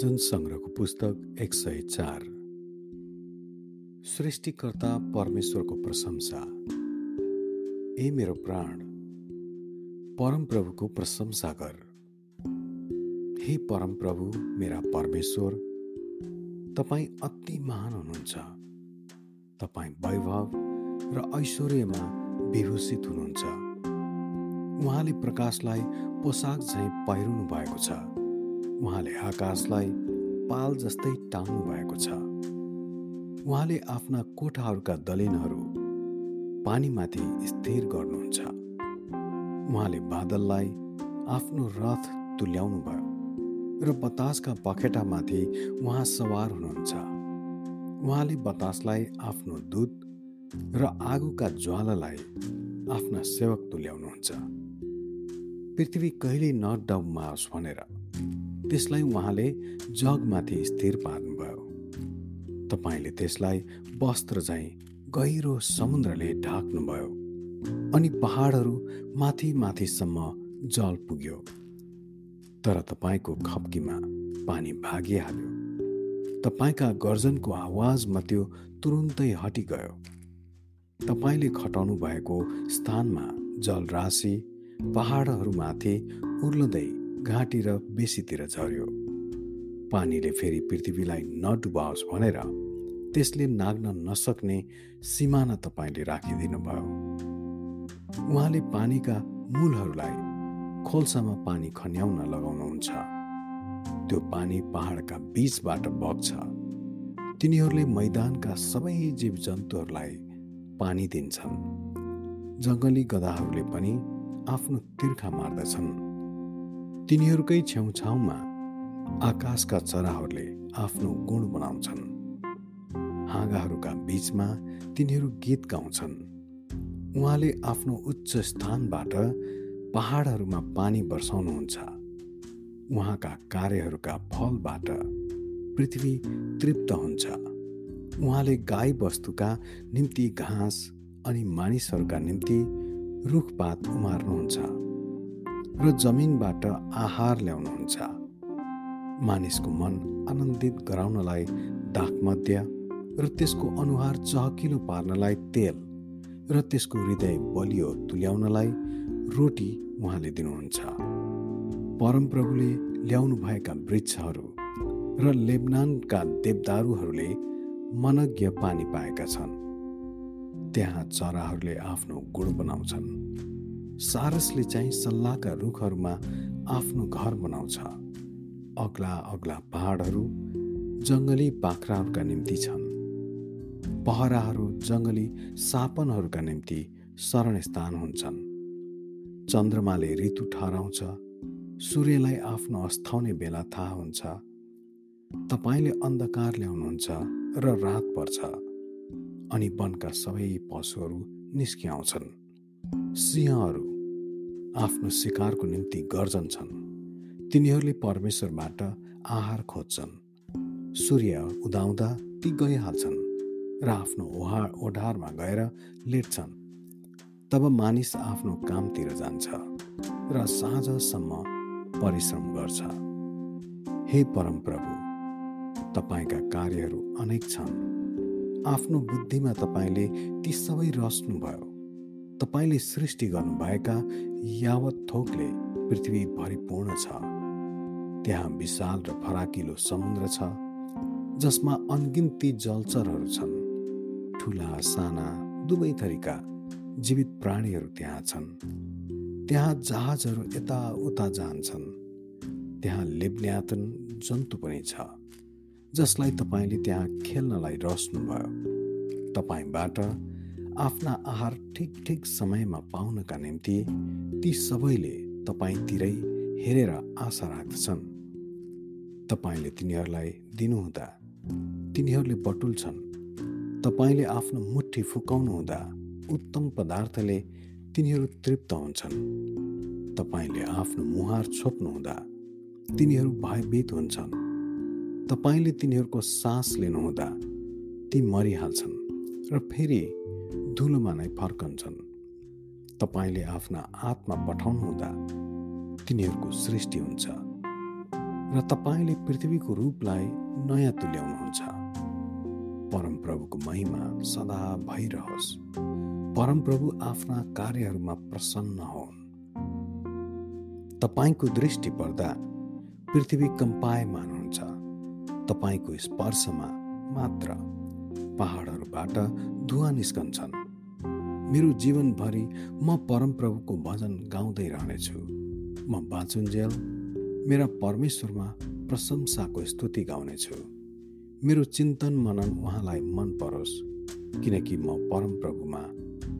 भजन सङ्ग्रहको पुस्तक एक सय चार। सृष्टिकर्ता परमेश्वरको प्रशंसा। ए मेरो प्राण परमप्रभुको प्रशंसा गर। हे परमप्रभु मेरा परमेश्वर तपाईँ अति महान हुनुहुन्छ। तपाईँ वैभव र ऐश्वर्यमा विभूषित हुनुहुन्छ। उहाँले प्रकाशलाई पोसाक झैँ पहिरनु भएको छ। उहाँले आकाशलाई पाल जस्तै टाङ्नु भएको छ। उहाँले आफ्ना कोठाहरूका दलिनहरू पानीमाथि स्थिर गर्नुहुन्छ। उहाँले बादललाई आफ्नो रथ तुल्याउनु भयो र बतासका पखेटामाथि उहाँ सवार हुनुहुन्छ। उहाँले बतासलाई आफ्नो दुध र आगोका ज्वालालाई आफ्ना सेवक तुल्याउनुहुन्छ। पृथ्वी कहिले नडबमाओस् भनेर त्यसलाई उहाँले जगमाथि स्थिर पार्नुभयो। तपाईँले त्यसलाई वस्त्र झैँ गहिरो समुद्रले ढाक्नुभयो अनि पहाडहरू माथि माथिसम्म जल पुग्यो। तर तपाईँको खप्कीमा पानी भागिहाल्यो। तपाईँका गर्जनको आवाजमा त्यो तुरुन्तै हटिगयो। तपाईँले खटाउनु भएको स्थानमा जलराशि पहाडहरूमाथि उर्लदै घाँटी र बेसीतिर झर्यो पानीले फेरि पृथ्वीलाई नडुबाओस् भनेर त्यसले नाग्न नसक्ने सिमाना तपाईँले राखिदिनु भयो उहाँले पानीका मूलहरूलाई खोल्सामा पानी खन्याउन लगाउनुहुन्छ। त्यो पानी पहाडका बीचबाट बग्छ। तिनीहरूले मैदानका सबै जीव जन्तुहरूलाई पानी दिन्छन्। जङ्गली गदाहरूले पनि आफ्नो तिर्खा मार्दछन्। तिनीहरूकै छेउछाउमा आकाशका चराहरूले आफ्नो गुण बनाउँछन्। हाँगाहरूका बीचमा तिनीहरू गीत गाउँछन्। उहाँले आफ्नो उच्च स्थानबाट पहाडहरूमा पानी वर्षाउनुहुन्छ उहाँका कार्यहरूका फलबाट पृथ्वी तृप्त हुन्छ। उहाँले गाई वस्तुका निम्ति घाँस अनि मानिसहरूका निम्ति रुखपात उमार्नुहुन्छ। र जमिनबाट आहार ल्याउनुहुन्छ। मानिसको मन आनन्दित गराउनलाई दागमध्य र त्यसको अनुहार चहकिलो पार्नलाई तेल र त्यसको हृदय बलियो तुल्याउनलाई रोटी उहाँले दिनुहुन्छ। परमप्रभुले ल्याउनु भएका वृक्षहरू र लेबनानका देवदारूहरूले मनज्ञ पानी पाएका छन्। त्यहाँ चराहरूले आफ्नो गुण बनाउँछन्। सारसले चाहिँ सल्लाहका रुखहरूमा आफ्नो घर बनाउँछ। अग्ला अग्ला पहाडहरू जङ्गली बाख्राहरूका निम्ति छन्। पहराहरू जङ्गली सापनहरूका निम्ति शरण स्थान हुन्छन्। चन्द्रमाले ऋतु ठहराउँछ। सूर्यलाई आफ्नो अस्ताउने बेला थाहा हुन्छ। तपाईँले अन्धकार ल्याउनुहुन्छ र रात पर्छ। अनि वनका सबै पशुहरू निस्किआउँछन् सिंहहरू आफ्नो शिकारको निम्ति गर्जन्छन् तिनीहरूले परमेश्वरबाट आहार खोज्छन्। सूर्य उदाउँदा ती गइहाल्छन् र आफ्नो ओहार ओढारमा गएर लेट्छन्। तब मानिस आफ्नो कामतिर जान्छ र साँझसम्म परिश्रम गर्छ। हे परमप्रभु तपाईँका कार्यहरू अनेक छन्। आफ्नो बुद्धिमा तपाईँले ती सबै रच्नुभयो। तपाईँले सृष्टि गर्नुभएका यावत थोकले पृथ्वी भरिपूर्ण छ। त्यहाँ विशाल र फराकिलो समुद्र छ जसमा अनगिन्ती जलचरहरू छन्। ठुला साना दुवै थरीका जीवित प्राणीहरू त्यहाँ छन्। त्यहाँ जहाजहरू यताउता जान्छन्। त्यहाँ लेब्न्यातन जन्तु पनि छ जसलाई तपाईँले त्यहाँ खेल्नलाई रच्नुभयो। तपाईँबाट आफ्ना आहार ठिक ठिक समयमा पाउनका निम्ति ती सबैले तपाईँतिरै हेरेर आशा राख्दछन्। तपाईँले तिनीहरूलाई दिनुहुँदा तिनीहरूले बटुल्छन् तपाईँले आफ्नो मुठी फुकाउनुहुँदा उत्तम पदार्थले तिनीहरू तृप्त हुन्छन्। तपाईँले आफ्नो मुहार छोप्नुहुँदा तिनीहरू भयभीत हुन्छन्। तपाईँले तिनीहरूको सास लिनुहुँदा ती मरिहाल्छन् र फेरि धुलोमा नै फर्कन्छन्। तपाईँले आफ्ना आत्मा पठाउनुहुँदा तिनीहरूको सृष्टि हुन्छ र तपाईँले पृथ्वीको रूपलाई नयाँ तुल्याउनुहुन्छ। परमप्रभुको महिमा सदा भइरहोस्। परमप्रभु आफ्ना कार्यहरूमा प्रसन्न हुन्। तपाईँको दृष्टि पर्दा पृथ्वी कम्पायमान हुन्छ। तपाईँको स्पर्शमा मात्र पहाडहरूबाट धुवा निस्कन्छन्। मेरो जीवनभरि म परमप्रभुको भजन गाउँदै रहनेछु। म बाँचुन्जेल मेरा परमेश्वरमा प्रशंसाको स्तुति गाउनेछु। मेरो चिन्तन मनन उहाँलाई मन परोस् किनकि म परमप्रभुमा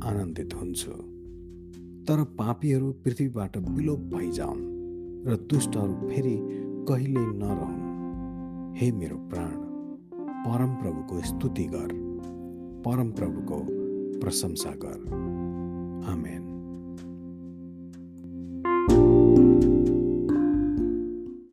आनन्दित हुन्छु। तर पापीहरू पृथ्वीबाट विलोप भइजाउन् र दुष्टहरू फेरि कहिले नरहन्। हे मेरो प्राण! परमप्रभुको स्तुति गर। परमप्रभुको प्रशंसा गर। आमेन।